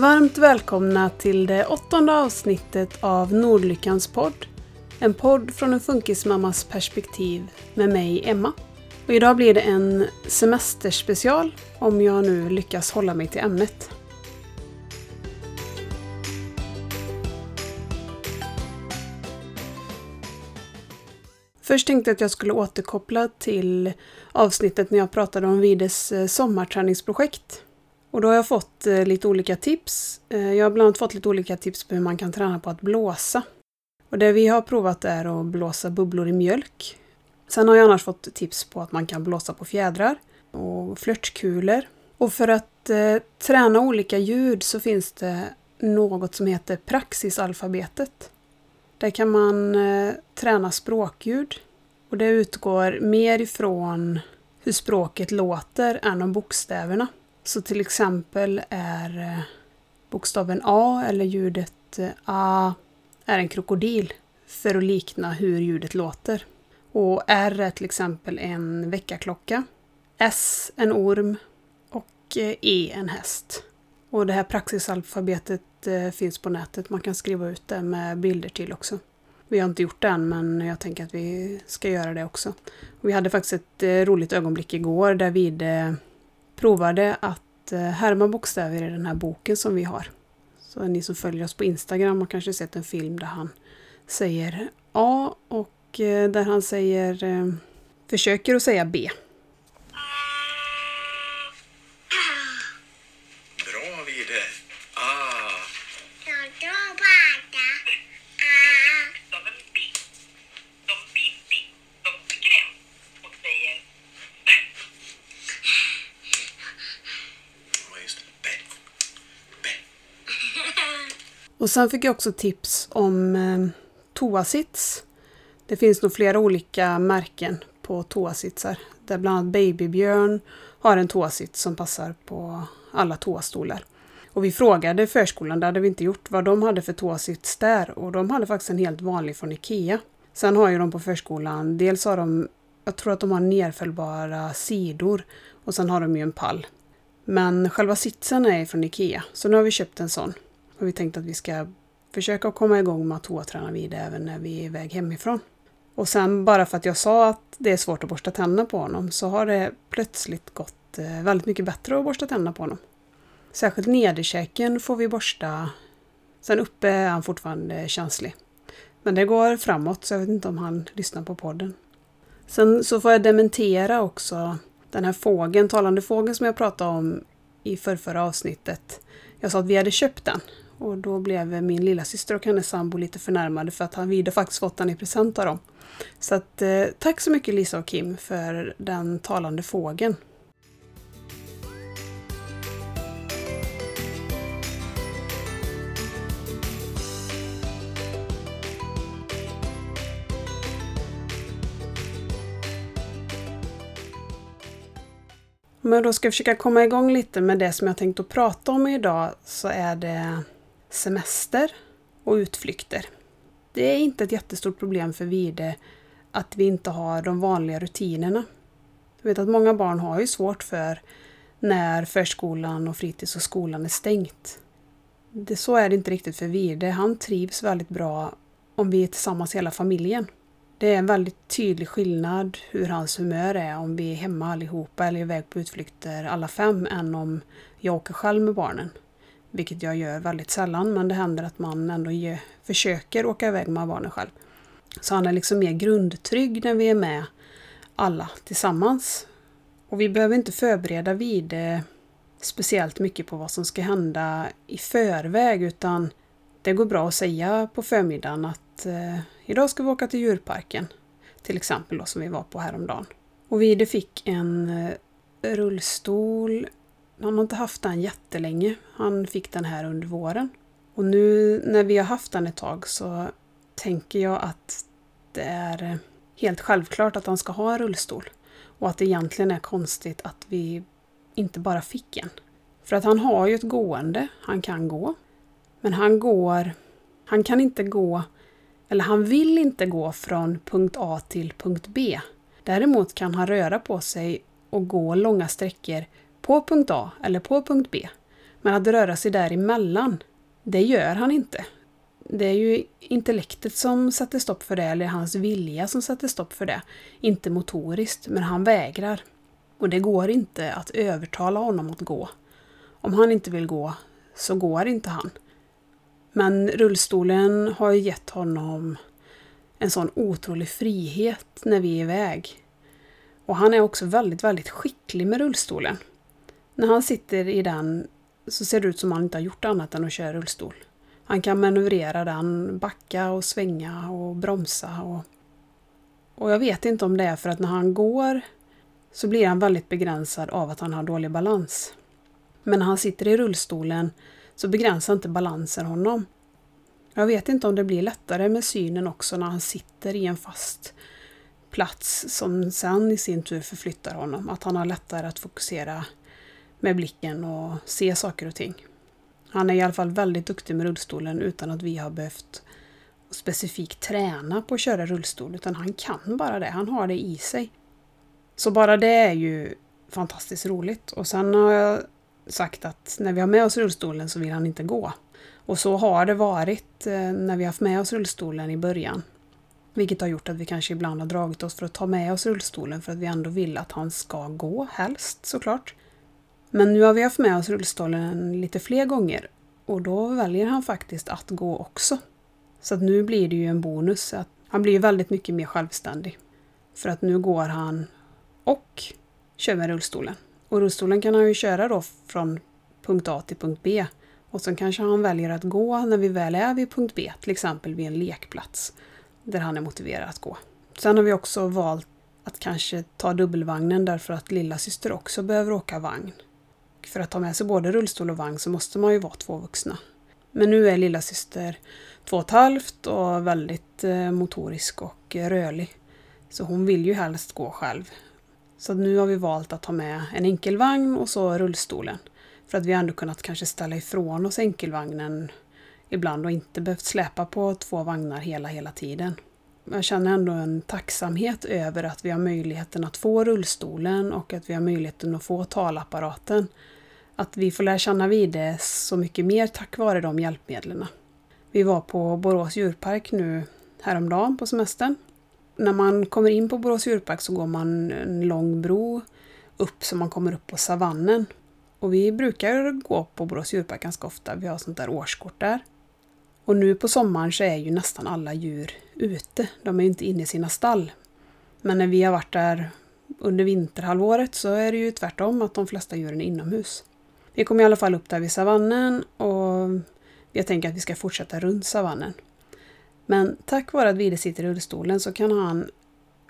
Varmt välkomna till det åttonde avsnittet av Nordlyckans podd. En podd från en funkismammas perspektiv med mig, Emma. Och idag blir det en semesterspecial om jag nu lyckas hålla mig till ämnet. Först tänkte jag att jag skulle återkoppla till avsnittet när jag pratade om Vides eh, sommarträningsprojekt. Och då har jag fått eh, lite olika tips. Eh, jag har bland annat fått lite olika tips på hur man kan träna på att blåsa. Och det vi har provat är att blåsa bubblor i mjölk. Sen har jag annars fått tips på att man kan blåsa på fjädrar och flörtkulor. Och för att eh, träna olika ljud så finns det något som heter praxisalfabetet. Där kan man eh, träna språkljud. Och det utgår mer ifrån hur språket låter än om bokstäverna. Så till exempel är eh, bokstaven A eller ljudet eh, A är en krokodil för att likna hur ljudet låter. Och R är till exempel en väckarklocka. S en orm och eh, E en häst. Och det här praxisalfabetet finns på nätet. Man kan skriva ut det med bilder till också. Vi har inte gjort det än men jag tänker att vi ska göra det också. vi hade faktiskt ett roligt ögonblick igår där vi provade att eh, härma bokstäver i den här boken som vi har. Så ni som följer oss på Instagram har kanske sett en film där han säger A och eh, där han säger eh, försöker att säga B. Och sen fick jag också tips om eh, toasits. Det finns nog flera olika märken på toasitsar. Där bland annat Babybjörn har en toasits som passar på alla toastolar. Och vi frågade förskolan, det hade vi inte gjort, vad de hade för toasits där. Och de hade faktiskt en helt vanlig från IKEA. Sen har ju de på förskolan, dels har de, jag tror att de har nedfällbara sidor. Och sen har de ju en pall. Men själva sitsen är från IKEA, så nu har vi köpt en sån. Och vi tänkte att vi ska försöka komma igång med att toaträna vid även när vi är iväg hemifrån. Och sen bara för att jag sa att det är svårt att borsta tänderna på honom så har det plötsligt gått eh, väldigt mycket bättre att borsta tänderna på honom. Särskilt nederkäken får vi borsta. Sen uppe är han fortfarande känslig. Men det går framåt så jag vet inte om han lyssnar på podden. Sen så får jag dementera också den här fågeln, talande fågeln som jag pratade om i förrförra avsnittet. Jag sa att vi hade köpt den och då blev min lilla syster och hennes sambo lite förnärmade för att han hade faktiskt fått den i present av dem. Så att, eh, tack så mycket Lisa och Kim för den talande fågeln. Om jag då ska försöka komma igång lite med det som jag tänkt att prata om idag så är det semester och utflykter. Det är inte ett jättestort problem för Vide att vi inte har de vanliga rutinerna. Jag vet att många barn har ju svårt för när förskolan och fritids och skolan är stängt. Det, så är det inte riktigt för Vide. Han trivs väldigt bra om vi är tillsammans hela familjen. Det är en väldigt tydlig skillnad hur hans humör är om vi är hemma allihopa eller iväg på utflykter alla fem än om jag åker själv med barnen. Vilket jag gör väldigt sällan men det händer att man ändå ge, försöker åka iväg med barnen själv. Så han är liksom mer grundtrygg när vi är med alla tillsammans. Och vi behöver inte förbereda vid eh, speciellt mycket på vad som ska hända i förväg utan det går bra att säga på förmiddagen att eh, idag ska vi åka till djurparken. Till exempel då som vi var på häromdagen. Och vi fick en eh, rullstol han har inte haft den jättelänge. Han fick den här under våren. Och nu när vi har haft den ett tag så tänker jag att det är helt självklart att han ska ha en rullstol. Och att det egentligen är konstigt att vi inte bara fick en. För att han har ju ett gående, han kan gå. Men han går, han kan inte gå, eller han vill inte gå från punkt A till punkt B. Däremot kan han röra på sig och gå långa sträckor på punkt A eller på punkt B. Men att röra sig däremellan, det gör han inte. Det är ju intellektet som sätter stopp för det, eller hans vilja som sätter stopp för det. Inte motoriskt, men han vägrar. Och det går inte att övertala honom att gå. Om han inte vill gå, så går inte han. Men rullstolen har ju gett honom en sån otrolig frihet när vi är iväg. Och han är också väldigt, väldigt skicklig med rullstolen. När han sitter i den så ser det ut som han inte har gjort annat än att köra rullstol. Han kan manövrera den, backa och svänga och bromsa. Och, och jag vet inte om det är för att när han går så blir han väldigt begränsad av att han har dålig balans. Men när han sitter i rullstolen så begränsar inte balansen honom. Jag vet inte om det blir lättare med synen också när han sitter i en fast plats som sen i sin tur förflyttar honom. Att han har lättare att fokusera med blicken och se saker och ting. Han är i alla fall väldigt duktig med rullstolen utan att vi har behövt specifikt träna på att köra rullstol, utan han kan bara det. Han har det i sig. Så bara det är ju fantastiskt roligt. Och sen har jag sagt att när vi har med oss rullstolen så vill han inte gå. Och så har det varit eh, när vi har haft med oss rullstolen i början. Vilket har gjort att vi kanske ibland har dragit oss för att ta med oss rullstolen för att vi ändå vill att han ska gå, helst såklart. Men nu har vi haft med oss rullstolen lite fler gånger och då väljer han faktiskt att gå också. Så att nu blir det ju en bonus. att Han blir väldigt mycket mer självständig. För att nu går han och kör med rullstolen. Och rullstolen kan han ju köra då från punkt A till punkt B. Och sen kanske han väljer att gå när vi väl är vid punkt B, till exempel vid en lekplats där han är motiverad att gå. Sen har vi också valt att kanske ta dubbelvagnen därför att lilla syster också behöver åka vagn. För att ta med sig både rullstol och vagn så måste man ju vara två vuxna. Men nu är lilla syster två och ett halvt och väldigt eh, motorisk och eh, rörlig. Så hon vill ju helst gå själv. Så nu har vi valt att ta med en enkelvagn och så rullstolen. För att vi ändå kunnat kanske ställa ifrån oss enkelvagnen ibland och inte behövt släpa på två vagnar hela, hela tiden. Jag känner ändå en tacksamhet över att vi har möjligheten att få rullstolen och att vi har möjligheten att få talapparaten. Att vi får lära känna vid det så mycket mer tack vare de hjälpmedlen. Vi var på Borås djurpark nu häromdagen på semestern. När man kommer in på Borås djurpark så går man en lång bro upp så man kommer upp på savannen. Och vi brukar gå på Borås djurpark ganska ofta. Vi har sånt där årskort där. Och nu på sommaren så är ju nästan alla djur ute. De är ju inte inne i sina stall. Men när vi har varit där under vinterhalvåret så är det ju tvärtom att de flesta djuren är inomhus. Vi kom i alla fall upp där vid savannen och jag tänker att vi ska fortsätta runt savannen. Men tack vare att Vide sitter i rullstolen så kan han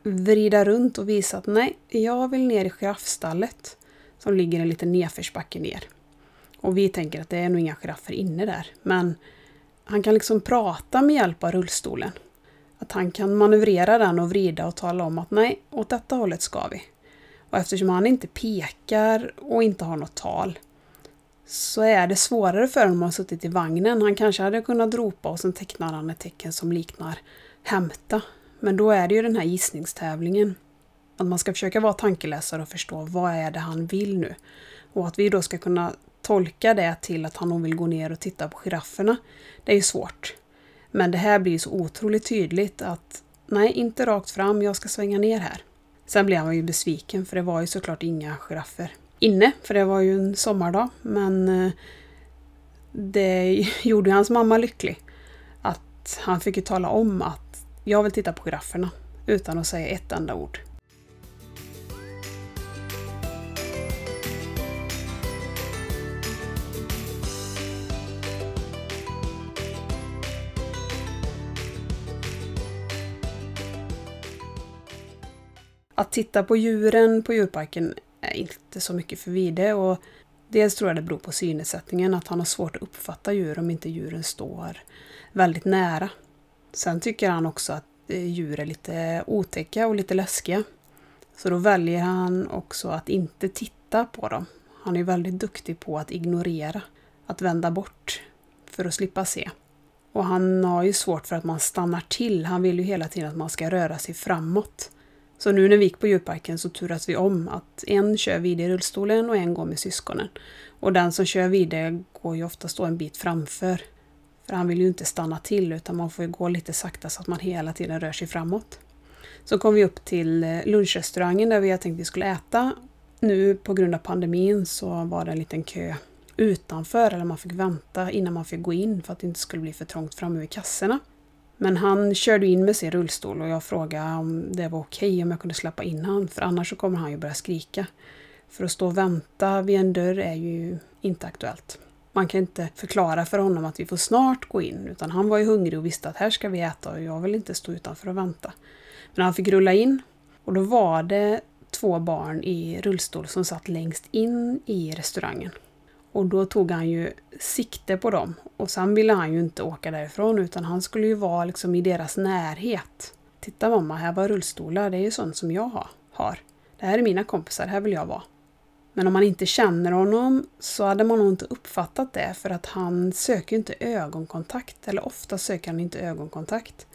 vrida runt och visa att nej, jag vill ner i giraffstallet som ligger en liten nedförsbacke ner. Och vi tänker att det är nog inga giraffer inne där, men han kan liksom prata med hjälp av rullstolen. Att han kan manövrera den och vrida och tala om att nej, åt detta hållet ska vi. Och eftersom han inte pekar och inte har något tal så är det svårare för honom att ha suttit i vagnen. Han kanske hade kunnat ropa och sen tecknar han ett tecken som liknar hämta. Men då är det ju den här gissningstävlingen. Att man ska försöka vara tankeläsare och förstå vad är det han vill nu. Och att vi då ska kunna tolka det till att han nog vill gå ner och titta på girafferna, det är ju svårt. Men det här blir så otroligt tydligt att nej, inte rakt fram, jag ska svänga ner här. Sen blev han ju besviken för det var ju såklart inga giraffer inne, för det var ju en sommardag. Men eh, det gjorde hans mamma lycklig. Att han fick ju tala om att jag vill titta på girafferna utan att säga ett enda ord. Att titta på djuren på djurparken Eh, inte så mycket för Vide och dels tror jag det beror på synnedsättningen, att han har svårt att uppfatta djur om inte djuren står väldigt nära. Sen tycker han också att eh, djur är lite otäcka och lite läskiga. Så då väljer han också att inte titta på dem. Han är väldigt duktig på att ignorera, att vända bort för att slippa se. Och han har ju svårt för att man stannar till. Han vill ju hela tiden att man ska röra sig framåt. Så nu när vi gick på djurparken så turas vi om att en kör vid i rullstolen och en går med syskonen. Och den som kör vidare går ju oftast då en bit framför. För han vill ju inte stanna till utan man får ju gå lite sakta så att man hela tiden rör sig framåt. Så kom vi upp till eh, lunchrestaurangen där vi hade tänkt att vi skulle äta. Nu på grund av pandemin så var det en liten kö utanför, eller man fick vänta innan man fick gå in för att det inte skulle bli för trångt framme vid kassorna. Men han körde in med sin rullstol och jag frågade om det var okej om jag kunde släppa in han för annars så kommer han ju börja skrika. För att stå och vänta vid en dörr är ju inte aktuellt. Man kan inte förklara för honom att vi får snart gå in utan han var ju hungrig och visste att här ska vi äta och jag vill inte stå utanför och vänta. Men han fick rulla in och då var det två barn i rullstol som satt längst in i restaurangen. Och då tog han ju sikte på dem. Och sen ville han ju inte åka därifrån utan han skulle ju vara liksom i deras närhet. Titta mamma, här var rullstolar. Det är ju sånt som jag har. Det här är mina kompisar, här vill jag vara. Men om man inte känner honom så hade man nog inte uppfattat det för att han söker inte ögonkontakt. Eller ofta söker han inte ögonkontakt.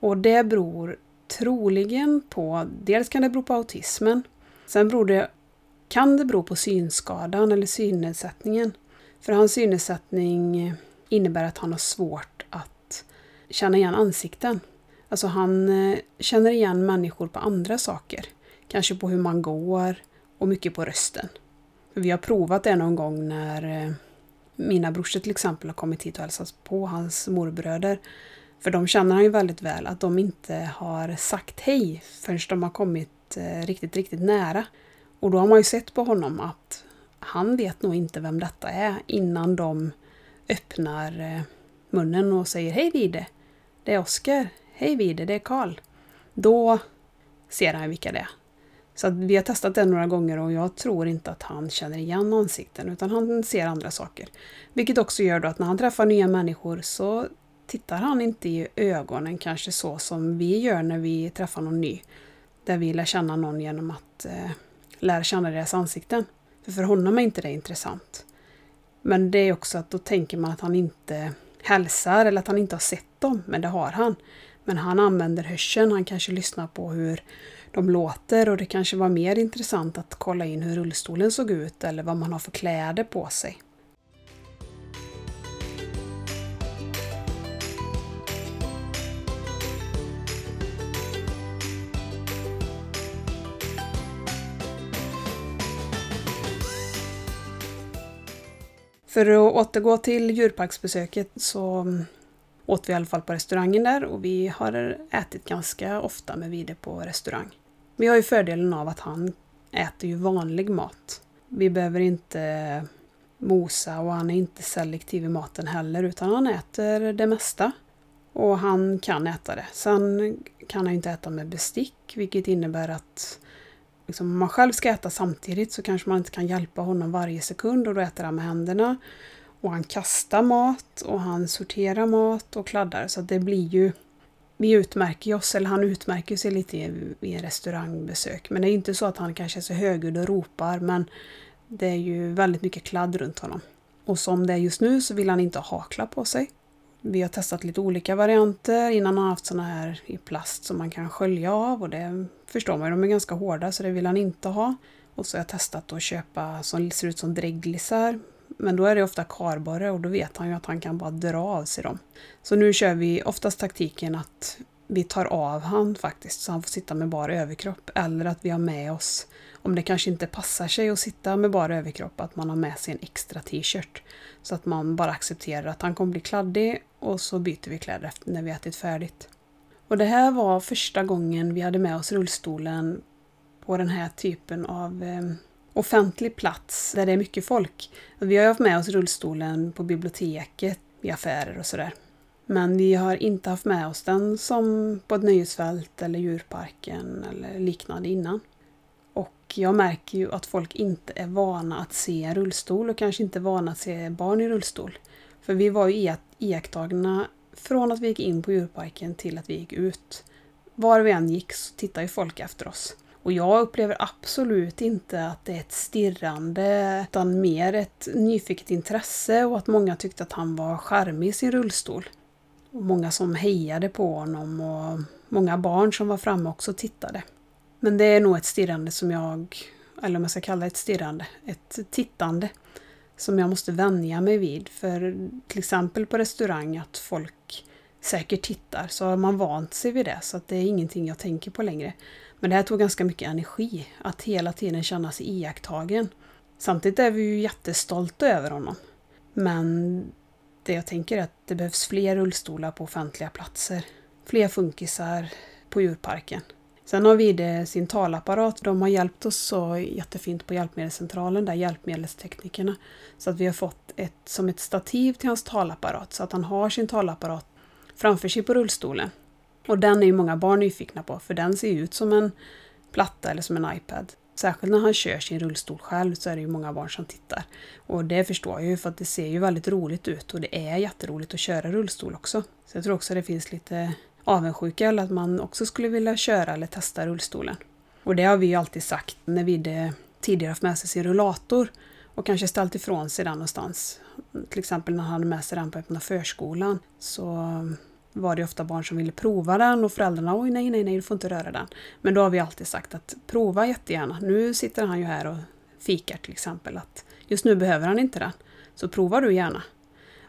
Och det beror troligen på, dels kan det bero på autismen. Sen beror det kan det bero på synskadan eller synnedsättningen. För hans synnedsättning eh, innebär att han har svårt att känna igen ansikten. Alltså han eh, känner igen människor på andra saker. Kanske på hur man går och mycket på rösten. För vi har provat det någon gång när eh, mina brorsor till exempel har kommit hit och hälsat på hans morbröder. För de känner han ju väldigt väl att de inte har sagt hej förrän de har kommit riktigt, riktigt nära. Och då har man ju sett på honom att han vet nog inte vem detta är innan de öppnar eh, munnen och säger Hej Vide! Det är Oskar! Hej Vide! Det är Karl! Då ser han vilka det är. Så vi har testat det några gånger och jag tror inte att han känner igen ansikten utan han ser andra saker. Vilket också gör då att när han träffar nya människor så tittar han inte i ögonen kanske så som vi gör när vi träffar någon ny. Där vi lär känna någon genom att eh, lära känna deras ansikten. För för honom är inte det intressant. Men det är också att då tänker man att han inte hälsar eller att han inte har sett dem, men det har han. Men han använder hörseln, han kanske lyssnar på hur de låter och det kanske var mer intressant att kolla in hur rullstolen såg ut eller vad man har för kläder på sig. För att återgå till djurparksbesöket så mm, åt vi i alla fall på restaurangen där och vi har ätit ganska ofta med Vide på restaurang. Vi har ju fördelen av att han äter ju vanlig mat. Vi behöver inte mosa och han är inte selektiv i maten heller utan han äter det mesta. Och han kan äta det. Sen kan han inte äta med bestick vilket innebär att liksom, om man själv ska äta samtidigt så kanske man inte kan hjälpa honom varje sekund och då äter han med händerna. Och han kastar mat och han sorterar mat och kladdar så det blir ju vi utmärker oss, eller han utmärker sig lite i, en restaurangbesök. Men det är inte så att han kanske är så högljudd och ropar men det är ju väldigt mycket kladd runt honom. Och som det är just nu så vill han inte ha haklar på sig. Vi har testat lite olika varianter. Innan har han haft såna här i plast som man kan skölja av och det förstår man ju, de är ganska hårda så det vill han inte ha. Och så har jag testat att köpa som ser ut som dreglisar. Men då är det ofta karbara och då vet han ju att han kan bara dra av sig dem. Så nu kör vi oftast taktiken att vi tar av han faktiskt så han får sitta med bara överkropp. Eller att vi har med oss, om det kanske inte passar sig att sitta med bara överkropp, att man har med sig en extra t-shirt. Så att man bara accepterar att han kommer bli kladdig och så byter vi kläder efter när vi ätit färdigt. Och det här var första gången vi hade med oss rullstolen på den här typen av eh, offentlig plats där det är mycket folk. Vi har haft med oss rullstolen på biblioteket, i affärer och sådär. Men vi har inte haft med oss den som på ett nöjesfält eller djurparken eller liknande innan. Och jag märker ju att folk inte är vana att se rullstol och kanske inte är vana att se barn i rullstol. För vi var ju iakttagna från att vi gick in på djurparken till att vi gick ut. Var vi än gick så tittade ju folk efter oss. Och jag upplever absolut inte att det är ett stirrande utan mer ett nyfiket intresse och att många tyckte att han var charmig i sin rullstol. Och många som hejade på honom och många barn som var framme också tittade. Men det är nog ett stirrande som jag, eller om jag ska kalla det ett stirrande, ett tittande som jag måste vänja mig vid. För till exempel på restaurang att folk säkert tittar så har man vant sig vid det så att det är ingenting jag tänker på längre. Men det här tog ganska mycket energi, att hela tiden känna sig iakttagen. Samtidigt är vi ju jättestolta över honom. Men det jag tänker är att det behövs fler rullstolar på offentliga platser. Fler funkisar på djurparken. Sen har Vide sin talapparat. De har hjälpt oss så jättefint på Hjälpmedelscentralen, där hjälpmedelsteknikerna. Så att vi har fått ett, som ett stativ till hans talapparat, så att han har sin talapparat framför sig på rullstolen. Och den är ju många barn nyfikna på, för den ser ju ut som en platta eller som en iPad. Särskilt när han kör sin rullstol själv så är det ju många barn som tittar. Och det förstår jag ju för att det ser ju väldigt roligt ut och det är jätteroligt att köra rullstol också. Så jag tror också det finns lite avundsjuka eller att man också skulle vilja köra eller testa rullstolen. Och det har vi ju alltid sagt när vi tidigare haft med sig sin rullator och kanske ställt ifrån sig den någonstans. Till exempel när han hade med sig den på öppna förskolan så var det ofta barn som ville prova den och föräldrarna oj nej nej nej du får inte röra den. Men då har vi alltid sagt att prova jättegärna. Nu sitter han ju här och fikar till exempel att just nu behöver han inte den. Så prova du gärna.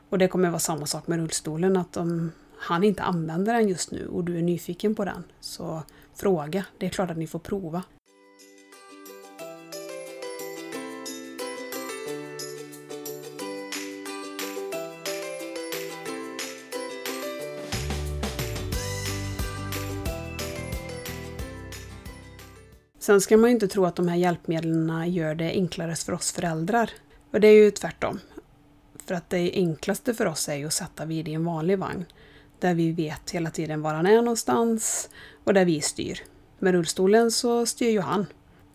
Och det kommer vara samma sak med rullstolen att om han inte använder den just nu och du är nyfiken på den så fråga. Det är klart att ni får prova. Sen ska man ju inte tro att de här hjälpmedlen gör det enklare för oss föräldrar. Och det är ju tvärtom. För att det enklaste för oss är ju att sätta vid i en vanlig vagn. Där vi vet hela tiden var han är någonstans och där vi styr. Med rullstolen så styr ju han.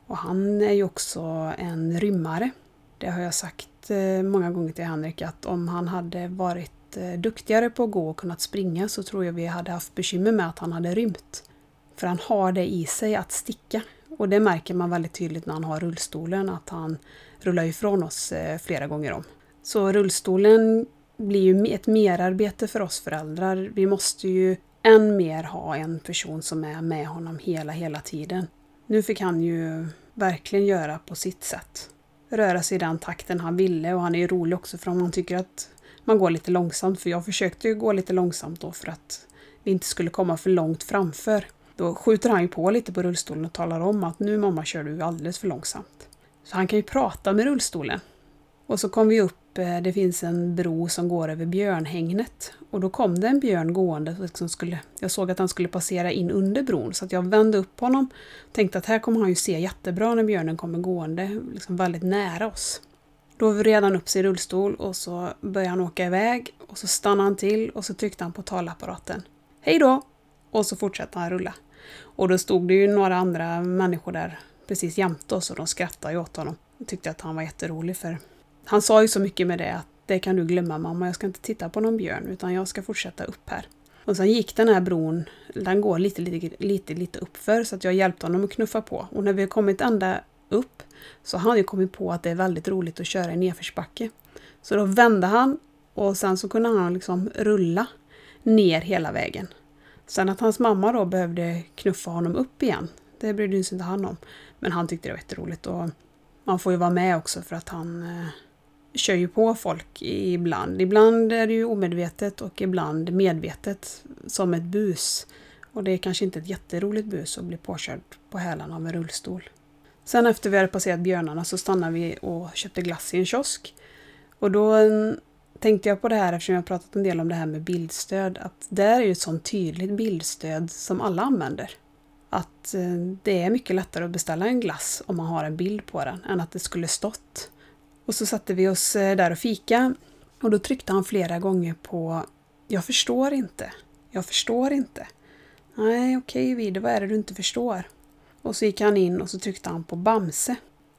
Och han är ju också en rymmare. Det har jag sagt eh, många gånger till Henrik att om han hade varit eh, duktigare på att gå och kunnat springa så tror jag vi hade haft bekymmer med att han hade rymt. För han har det i sig att sticka. Och det märker man väldigt tydligt när han har rullstolen, att han rullar ifrån oss eh, flera gånger om. Så rullstolen blir ju ett merarbete för oss föräldrar. Vi måste ju än mer ha en person som är med honom hela, hela tiden. Nu fick han ju verkligen göra på sitt sätt. Röra sig i den takten han ville och han är ju rolig också för om han tycker att man går lite långsamt, för jag försökte ju gå lite långsamt då för att vi inte skulle komma för långt framför. Då skjuter han ju på lite på rullstolen och talar om att nu mamma kör du alldeles för långsamt. Så han kan ju prata med rullstolen. Och så kom vi upp, eh, det finns en bro som går över björnhägnet. Och då kom det en björn gående. Liksom skulle, jag såg att han skulle passera in under bron så att jag vände upp honom. Tänkte att här kommer han ju se jättebra när björnen kommer gående, liksom väldigt nära oss. Då vred han upp sig i rullstol och så började han åka iväg och så stannade han till och så tryckte han på talapparaten. Hej då! Och så fortsatte han rulla. Och då stod det ju några andra människor där precis jämte oss och de skrattade ju åt honom. Jag tyckte att han var jätterolig för han sa ju så mycket med det att det kan du glömma mamma, jag ska inte titta på någon björn utan jag ska fortsätta upp här. Och sen gick den här bron, den går lite, lite, lite, lite uppför så att jag hjälpte honom att knuffa på. Och när vi har kommit ända upp så har han ju kommit på att det är väldigt roligt att köra i nedförsbacke. Så då vände han och sen så kunde han liksom rulla ner hela vägen. Sen att hans mamma då behövde knuffa honom upp igen, det brydde sig inte han om. Men han tyckte det var jätteroligt och man får ju vara med också för att han eh, kör ju på folk ibland. Ibland är det ju omedvetet och ibland medvetet som ett bus. Och det är kanske inte ett jätteroligt bus att bli påkörd på hälarna av en rullstol. Sen efter vi hade passerat björnarna så stannade vi och köpte glass i en kiosk. Och då mm, tänkte jag på det här eftersom jag pratat en del om det här med bildstöd. Att där är ju ett sånt tydligt bildstöd som alla använder. Att eh, det är mycket lättare att beställa en glass om man har en bild på den än att det skulle stått och så satte vi oss eh, där och fika och då tryckte han flera gånger på Jag förstår inte. Jag förstår inte. Nej, okej Vide, vad är det du inte förstår? Och så gick han in och så tryckte han på Bamse.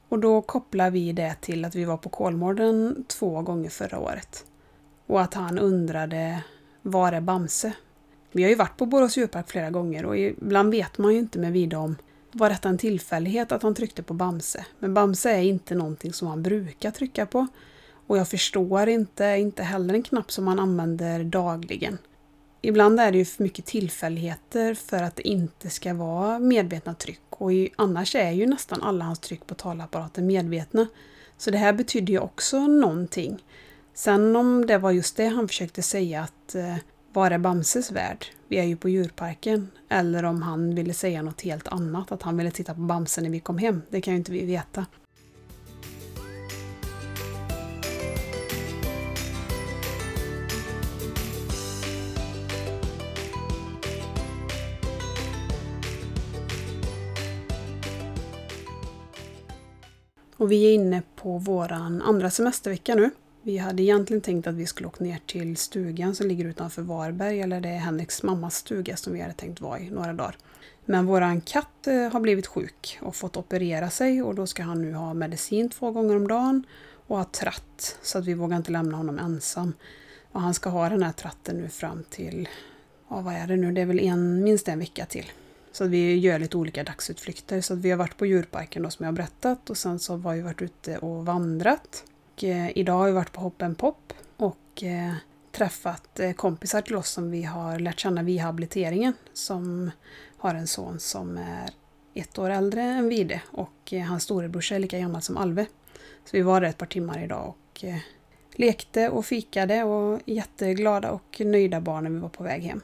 Och då kopplar vi det till att vi var på Kolmården två gånger förra året. Och att han undrade Var är Bamse? Vi har ju varit på Borås djurpark flera gånger och ibland vet man ju inte med Vide om var detta en tillfällighet att han tryckte på Bamse. Men Bamse är inte någonting som han brukar trycka på. Och jag förstår inte, inte heller en knapp som man använder dagligen. Ibland är det ju för mycket tillfälligheter för att det inte ska vara medvetna tryck och annars är ju nästan alla hans tryck på talapparaten medvetna. Så det här betydde ju också någonting. Sen om det var just det han försökte säga att eh, var är Bamses värld? Vi är ju på djurparken. Eller om han ville säga något helt annat, att han ville titta på Bamse när vi kom hem. Det kan ju inte vi veta. Och vi är inne på våran andra semestervecka nu. Vi hade egentligen tänkt att vi skulle åka ner till stugan som ligger utanför Varberg, eller det är Henriks mammas stuga som vi hade tänkt vara i några dagar. Men våran katt eh, har blivit sjuk och fått operera sig och då ska han nu ha medicin två gånger om dagen och ha tratt så att vi vågar inte lämna honom ensam. Och han ska ha den här tratten nu fram till, ja vad är det nu, det är väl en, minst en vecka till. Så vi gör lite olika dagsutflykter. Så vi har varit på djurparken då som jag har berättat och sen så har vi varit ute och vandrat. Och, eh, idag har vi varit på Hoppen Pop och eh, träffat eh, kompisar till oss som vi har lärt känna vid habiliteringen. Som har en son som är ett år äldre än Vide och eh, hans storebrorsa är lika gammal som Alve. Så vi var där ett par timmar idag och eh, lekte och fikade och jätteglada och nöjda barn när vi var på väg hem.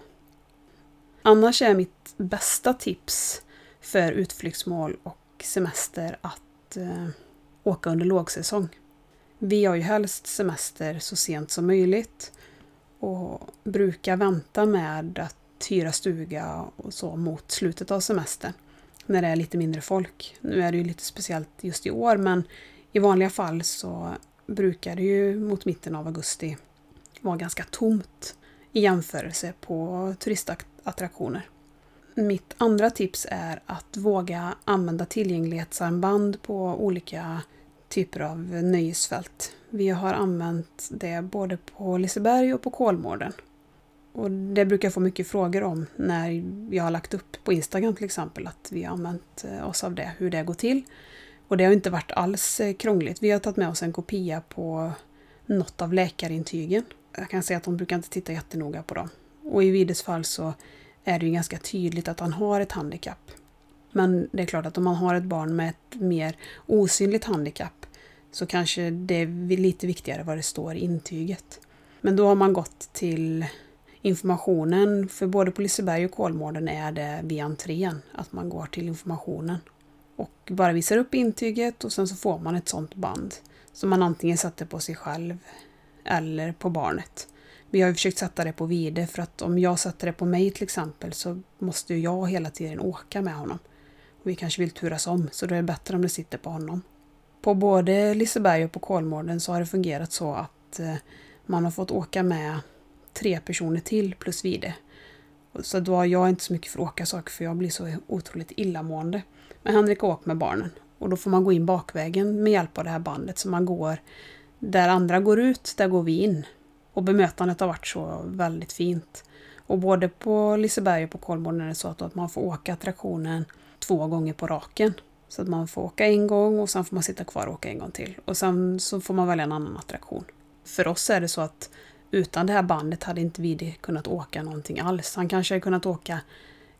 Annars är mitt bästa tips för utflyktsmål och semester att åka under lågsäsong. Vi har ju helst semester så sent som möjligt och brukar vänta med att hyra stuga och så mot slutet av semestern när det är lite mindre folk. Nu är det ju lite speciellt just i år men i vanliga fall så brukar det ju mot mitten av augusti vara ganska tomt i jämförelse på turistattraktioner. Mitt andra tips är att våga använda tillgänglighetsarmband på olika typer av nöjesfält. Vi har använt det både på Liseberg och på Kolmården. Och det brukar jag få mycket frågor om när jag har lagt upp på Instagram till exempel att vi har använt eh, oss av det, hur det går till. Och det har inte varit alls eh, krångligt. Vi har tagit med oss en kopia på något av läkarintygen. Jag kan säga att de brukar inte titta jättenoga på dem. Och i Vides fall så är det ju ganska tydligt att han har ett handikapp. Men det är klart att om man har ett barn med ett mer osynligt handikapp så kanske det är lite viktigare vad det står i intyget. Men då har man gått till informationen, för både på Liseberg och Kolmården är det via entrén, att man går till informationen. Och bara visar upp intyget och sen så får man ett sånt band som man antingen sätter på sig själv eller på barnet. Vi har ju försökt sätta det på Vide för att om jag sätter det på mig till exempel så måste jag hela tiden åka med honom. Och vi kanske vill turas om så då är det bättre om det sitter på honom. På både Liseberg och på Kolmården så har det fungerat så att eh, man har fått åka med tre personer till plus Vide. Så då har jag inte så mycket för att åka saker för jag blir så otroligt illamående. Men Henrik har åkt med barnen och då får man gå in bakvägen med hjälp av det här bandet så man går där andra går ut, där går vi in. Och bemötandet har varit så väldigt fint. Och både på Liseberg och på Kolmården är det så att man får åka attraktionen två gånger på raken. Så att man får åka en gång och sen får man sitta kvar och åka en gång till. Och sen så får man välja en annan attraktion. För oss är det så att utan det här bandet hade inte vi kunnat åka någonting alls. Han kanske hade kunnat åka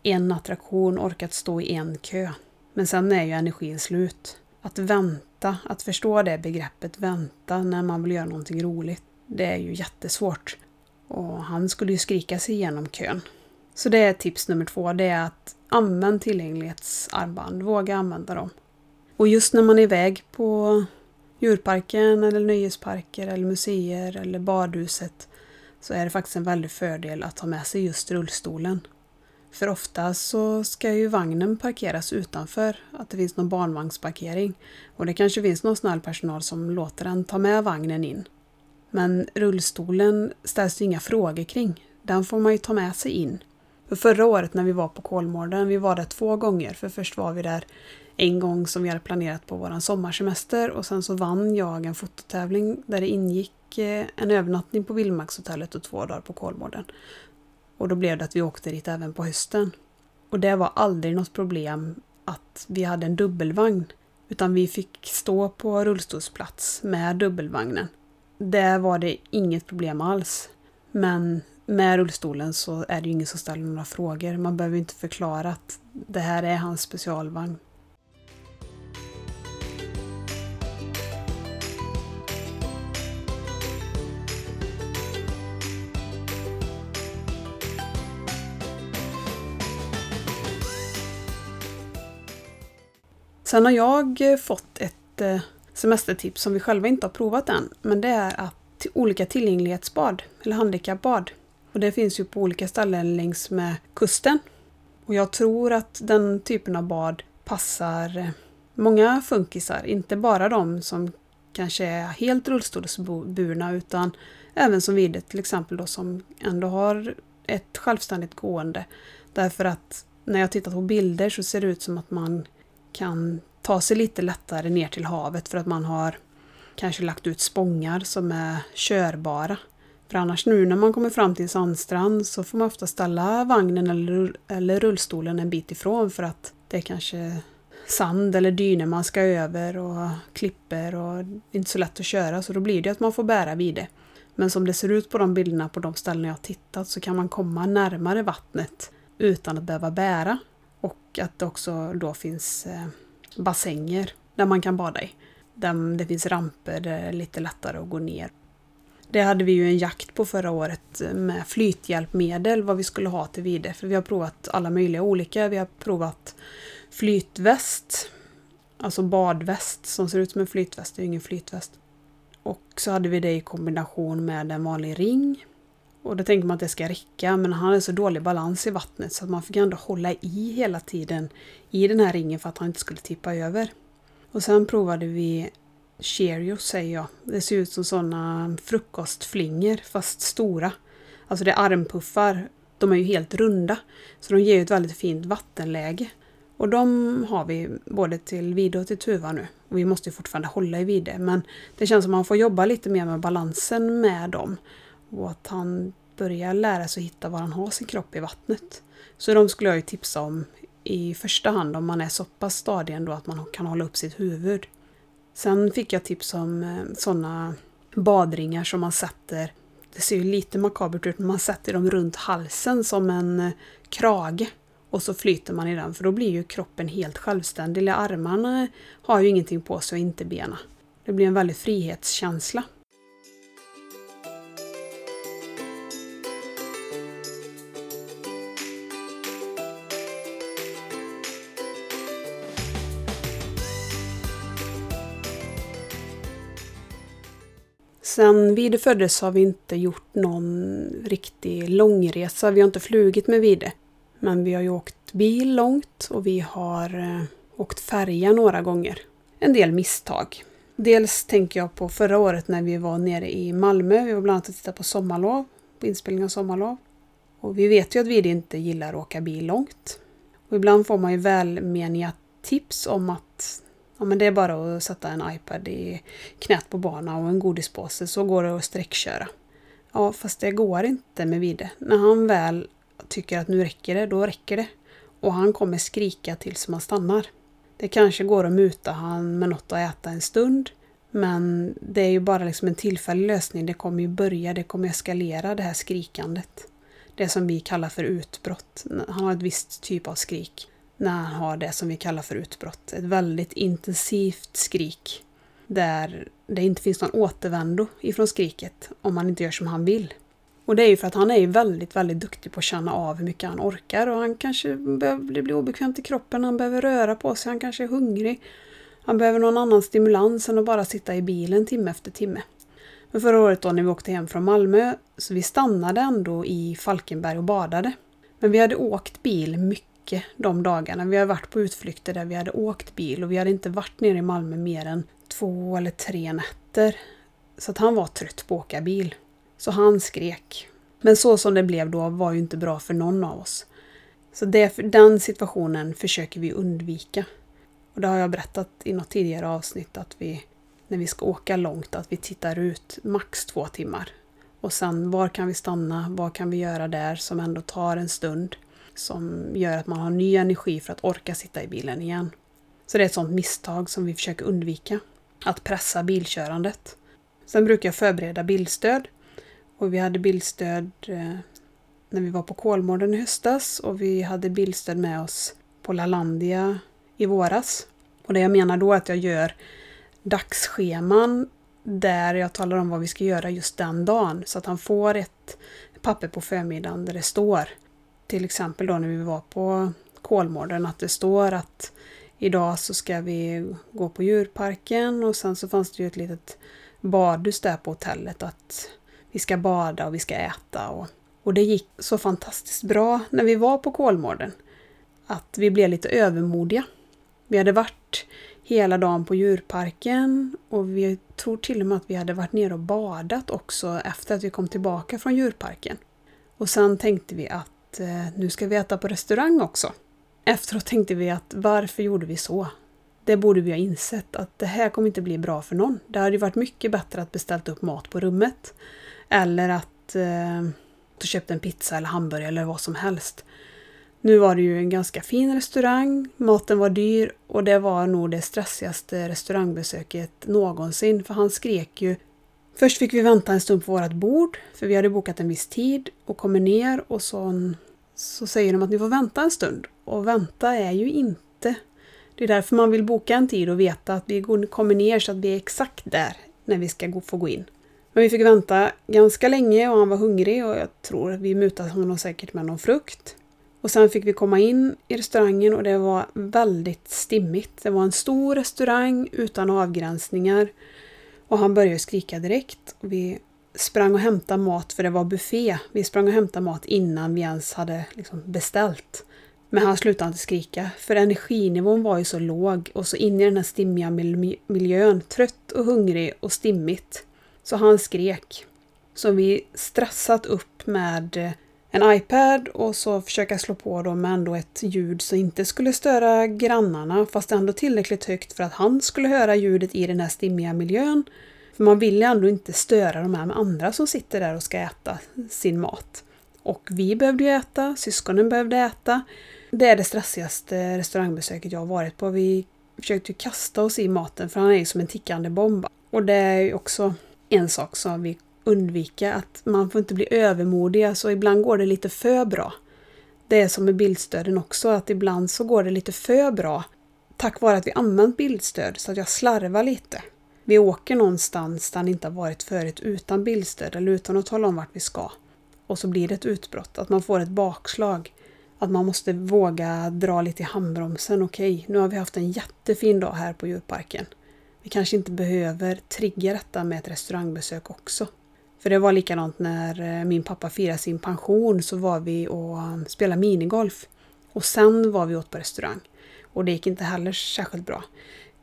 en attraktion, orkat stå i en kö. Men sen är ju energin slut. Att vänta, att förstå det begreppet vänta när man vill göra någonting roligt, det är ju jättesvårt. Och han skulle ju skrika sig igenom kön. Så det är tips nummer två, det är att använda tillgänglighetsarmband, våga använda dem. Och just när man är iväg på djurparken eller nöjesparker eller museer eller badhuset så är det faktiskt en väldig fördel att ha med sig just rullstolen. För ofta så ska ju vagnen parkeras utanför, att det finns någon barnvagnsparkering. Och det kanske finns någon snäll personal som låter en ta med vagnen in. Men rullstolen ställs det inga frågor kring. Den får man ju ta med sig in. För förra året när vi var på Kolmården, vi var där två gånger. För först var vi där en gång som vi hade planerat på vår sommarsemester och sen så vann jag en fototävling där det ingick eh, en övernattning på Vildmarkshotellet och två dagar på Kolmården. Och då blev det att vi åkte dit även på hösten. Och det var aldrig något problem att vi hade en dubbelvagn. Utan vi fick stå på rullstolsplats med dubbelvagnen. Där var det inget problem alls. Men med rullstolen så är det ju ingen som ställer några frågor. Man behöver inte förklara att det här är hans specialvagn. Sen har jag fått ett eh, semestertips som vi själva inte har provat än. Men det är att olika tillgänglighetsbad, eller handikappbad, och det finns ju på olika ställen längs med kusten. Och jag tror att den typen av bad passar eh, många funkisar, inte bara de som kanske är helt rullstolsburna utan även som Vide till exempel då som ändå har ett självständigt gående. Därför att när jag tittar på bilder så ser det ut som att man kan ta sig lite lättare ner till havet för att man har kanske lagt ut spångar som är körbara. För annars nu när man kommer fram till en sandstrand så får man ofta ställa vagnen eller, eller rullstolen en bit ifrån för att det är kanske sand eller dyner man ska över och klipper och inte så lätt att köra så då blir det att man får bära vid det. Men som det ser ut på de bilderna på de ställen jag har tittat så kan man komma närmare vattnet utan att behöva bära. Och att det också då finns eh, bassänger där man kan bada i. Det finns ramper där det är lite lättare att gå ner. Det hade vi ju en jakt på förra året med flythjälpmedel, vad vi skulle ha till vide. För vi har provat alla möjliga olika. Vi har provat flytväst, alltså badväst som ser ut som en flytväst, det är ju ingen flytväst. Och så hade vi det i kombination med en vanlig ring. Och då tänker man att det ska räcka, men han hade så dålig balans i vattnet så att man fick ändå hålla i hela tiden i den här ringen för att han inte skulle tippa över. Och sen provade vi Cheerios säger jag. Det ser ut som sådana frukostflingor fast stora. Alltså det är armpuffar. De är ju helt runda. Så de ger ju ett väldigt fint vattenläge. Och de har vi både till Vide och till Tuva nu. Och vi måste ju fortfarande hålla i Vide men det känns som att man får jobba lite mer med balansen med dem. Och att han börjar lära sig hitta var han har sin kropp i vattnet. Så de skulle jag ju tipsa om i första hand om man är så pass stadig ändå att man kan hålla upp sitt huvud. Sen fick jag tips om eh, sådana badringar som man sätter, det ser ju lite makabert ut, men man sätter dem runt halsen som en eh, krage. Och så flyter man i den för då blir ju kroppen helt självständig. Armarna har ju ingenting på sig och inte benen. Det blir en väldig frihetskänsla. Sen Vide föddes har vi inte gjort någon riktig långresa. Vi har inte flugit med Vide. Men vi har ju åkt bil långt och vi har eh, åkt färja några gånger. En del misstag. Dels tänker jag på förra året när vi var nere i Malmö. Vi var bland annat och tittade på sommarlov, på inspelning av sommarlov. Och vi vet ju att Vide inte gillar att åka bil långt. Och ibland får man ju välmeniga tips om att Ja, men det är bara att sätta en iPad i knät på barnen och en godispåse så går det att sträckköra. Ja, fast det går inte med Vide. När han väl tycker att nu räcker det, då räcker det. Och han kommer skrika tills man stannar. Det kanske går att muta han med något att äta en stund. Men det är ju bara liksom en tillfällig lösning. Det kommer ju börja, det kommer eskalera det här skrikandet. Det som vi kallar för utbrott. Han har ett visst typ av skrik när han har det som vi kallar för utbrott. Ett väldigt intensivt skrik. Där det inte finns någon återvändo ifrån skriket om man inte gör som han vill. Och det är ju för att han är väldigt, väldigt duktig på att känna av hur mycket han orkar och han kanske behöver bli obekvämt i kroppen, han behöver röra på sig, han kanske är hungrig. Han behöver någon annan stimulans än att bara sitta i bilen timme efter timme. Men förra året då när vi åkte hem från Malmö, så vi stannade ändå i Falkenberg och badade. Men vi hade åkt bil mycket mycket de dagarna. Vi har varit på utflykter där vi hade åkt bil och vi hade inte varit nere i Malmö mer än två eller tre nätter. Så att han var trött på att åka bil. Så han skrek. Men så som det blev då var ju inte bra för någon av oss. Så det, den situationen försöker vi undvika. Och det har jag berättat i något tidigare avsnitt att vi, när vi ska åka långt, att vi tittar ut max två timmar. Och sen var kan vi stanna? Vad kan vi göra där som ändå tar en stund? Som gör att man har ny energi för att orka sitta i bilen igen. Så det är ett sånt misstag som vi försöker undvika. Att pressa bilkörandet. Sen brukar jag förbereda bilstöd. Och vi hade bilstöd eh, när vi var på Kolmården i höstas och vi hade bilstöd med oss på Lalandia i våras. Och det jag menar då är att jag gör dagsscheman där jag talar om vad vi ska göra just den dagen. Så att han får ett papper på förmiddagen där det står till exempel då när vi var på Kolmården att det står att idag så ska vi gå på djurparken och sen så fanns det ju ett litet badhus där på hotellet att vi ska bada och vi ska äta. Och, och det gick så fantastiskt bra när vi var på Kolmården att vi blev lite övermodiga. Vi hade varit hela dagen på djurparken och vi tror till och med att vi hade varit nere och badat också efter att vi kom tillbaka från djurparken. Och sen tänkte vi att eh, nu ska vi äta på restaurang också. Efteråt tänkte vi att varför gjorde vi så? Det borde vi ha insett att det här kommer inte bli bra för någon. Det hade ju varit mycket bättre att beställt upp mat på rummet. Eller att eh, köpa en pizza eller hamburgare eller vad som helst. Nu var det ju en ganska fin restaurang, maten var dyr och det var nog det stressigaste restaurangbesöket någonsin för han skrek ju Först fick vi vänta en stund på vårt bord för vi hade bokat en viss tid och kommer ner och så, så säger de att ni får vänta en stund. Och vänta är ju inte. Det är därför man vill boka en tid och veta att vi kommer ner så att vi är exakt där när vi ska få gå in. Men vi fick vänta ganska länge och han var hungrig och jag tror vi mutade honom säkert med någon frukt. Och sen fick vi komma in i restaurangen och det var väldigt stimmigt. Det var en stor restaurang utan avgränsningar. Och han började skrika direkt. Vi sprang och hämtade mat för det var buffé. Vi sprang och hämtade mat innan vi ens hade liksom beställt. Men han slutade inte skrika, för energinivån var ju så låg och så in i den här stimmiga miljön, trött och hungrig och stimmigt. Så han skrek. Så vi stressat upp med en iPad och så försöka slå på dem med ändå ett ljud som inte skulle störa grannarna fast ändå tillräckligt högt för att han skulle höra ljudet i den här stimmiga miljön. För man vill ju ändå inte störa de här med andra som sitter där och ska äta sin mat. Och vi behövde ju äta, syskonen behövde äta. Det är det stressigaste restaurangbesöket jag har varit på. Vi försökte ju kasta oss i maten för han är ju som en tickande bomb. Och det är ju också en sak som vi undvika att man får inte bli övermodig, alltså ibland går det lite för bra. Det är som med bildstöden också, att ibland så går det lite för bra tack vare att vi använt bildstöd så att jag slarvar lite. Vi åker någonstans där det inte har varit förut utan bildstöd eller utan att tala om vart vi ska. Och så blir det ett utbrott, att man får ett bakslag. Att man måste våga dra lite i handbromsen. Okej, nu har vi haft en jättefin dag här på djurparken. Vi kanske inte behöver trigga detta med ett restaurangbesök också. För det var likadant när eh, min pappa firade sin pension så var vi och eh, spelade minigolf. Och sen var vi åt på restaurang. Och det gick inte heller särskilt bra.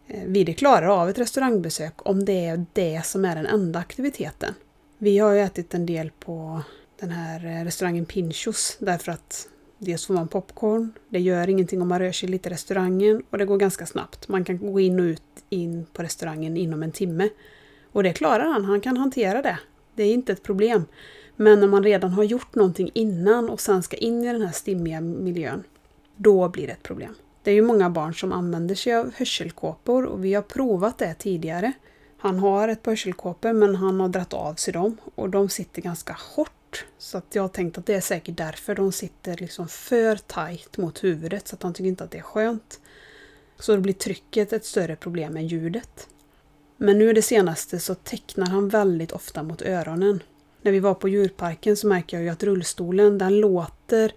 Eh, vi klarar av ett restaurangbesök om det är det som är den enda aktiviteten. Vi har ju ätit en del på den här restaurangen Pinchos därför att dels får man popcorn, det gör ingenting om man rör sig lite i restaurangen och det går ganska snabbt. Man kan gå in och ut in på restaurangen inom en timme. Och det klarar han, han kan hantera det. Det är inte ett problem. Men när man redan har gjort någonting innan och sen ska in i den här stimmiga miljön, då blir det ett problem. Det är ju många barn som använder sig av hörselkåpor och vi har provat det tidigare. Han har ett par hörselkåpor men han har dratt av sig dem och de sitter ganska hårt. Så att jag har tänkt att det är säkert därför de sitter liksom för tajt mot huvudet så att han tycker inte att det är skönt. Så då blir trycket ett större problem än ljudet. Men nu det senaste så tecknar han väldigt ofta mot öronen. När vi var på djurparken så märker jag ju att rullstolen den låter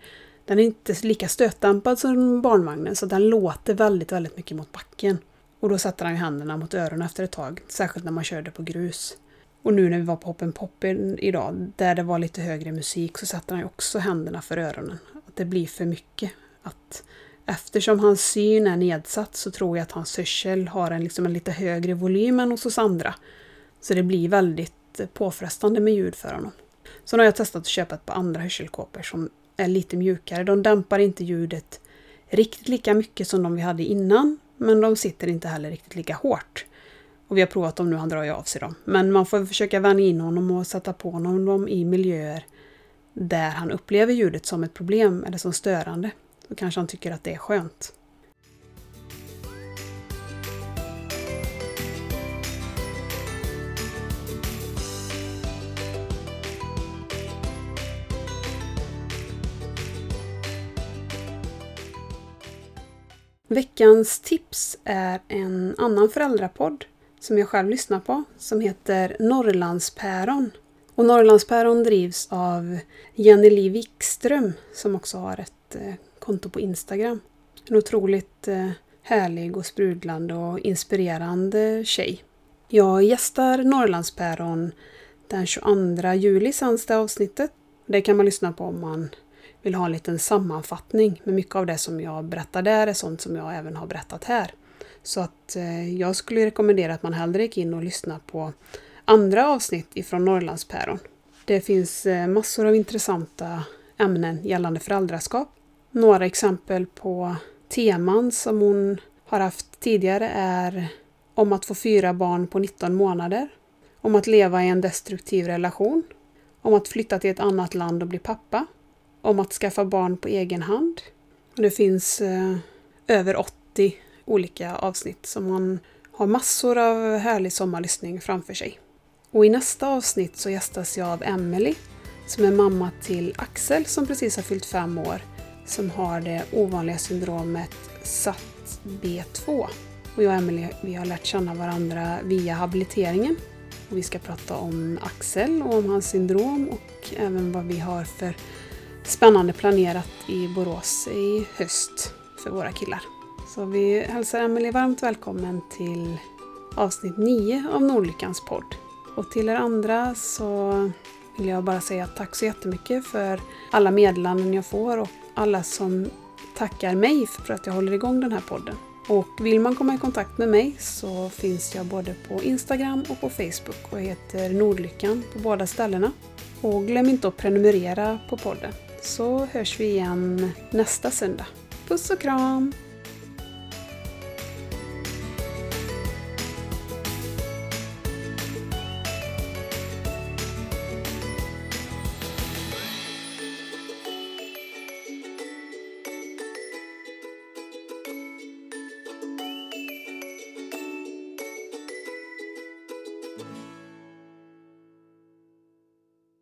den är inte lika stötdämpad som barnvagnen så den låter väldigt, väldigt mycket mot backen. Och då sätter han ju händerna mot öronen efter ett tag, särskilt när man körde på grus. Och nu när vi var på Hoppen Pop idag, där det var lite högre musik, så sätter han ju också händerna för öronen. Att det blir för mycket. Att Eftersom hans syn är nedsatt så tror jag att hans hörsel har en, liksom en lite högre volym än hos oss andra. Så det blir väldigt eh, påfrestande med ljud för honom. Så nu har jag testat att köpa ett par andra hörselkåpor som är lite mjukare. De dämpar inte ljudet riktigt lika mycket som de vi hade innan, men de sitter inte heller riktigt lika hårt. Och vi har provat dem nu, han drar ju av sig dem. Men man får försöka vänja in honom och sätta på honom dem i miljöer där han upplever ljudet som ett problem eller som störande. Då kanske han tycker att det är skönt. Veckans tips är en annan föräldrapodd som jag själv lyssnar på som heter Norrlandspäron. Och Norrlandspäron drivs av Jenny Li Wikström som också har ett eh, konto på Instagram. En otroligt eh, härlig och sprudlande och inspirerande tjej. Jag gästar Norrlandspäron den 22 juli sänds det avsnittet. Det kan man lyssna på om man vill ha en liten sammanfattning. Men mycket av det som jag berättar där är sånt som jag även har berättat här. Så att eh, jag skulle rekommendera att man hellre gick in och lyssnar på andra avsnitt ifrån Norrlandspäron. Det finns eh, massor av intressanta ämnen gällande föräldraskap. Några exempel på teman som hon har haft tidigare är om att få fyra barn på 19 månader, om att leva i en destruktiv relation, om att flytta till ett annat land och bli pappa, om att skaffa barn på egen hand. Det finns eh, över 80 olika avsnitt som man har massor av härlig sommarlyssning framför sig. Och i nästa avsnitt så gästas jag av Emelie som är mamma till Axel som precis har fyllt fem år som har det ovanliga syndromet SAT-B2. Och jag och Emelie vi har lärt känna varandra via habiliteringen. Och vi ska prata om Axel och om hans syndrom och även vad vi har för spännande planerat i Borås i höst för våra killar. Så vi hälsar Emelie varmt välkommen till avsnitt 9 av Nordlyckans podd. Och till er andra så vill jag bara säga tack så jättemycket för alla meddelanden jag får och alla som tackar mig för att jag håller igång den här podden. Och vill man komma i kontakt med mig så finns jag både på Instagram och på Facebook och heter Nordlyckan på båda ställena. Och glöm inte att prenumerera på podden så hörs vi igen nästa söndag. Puss och kram!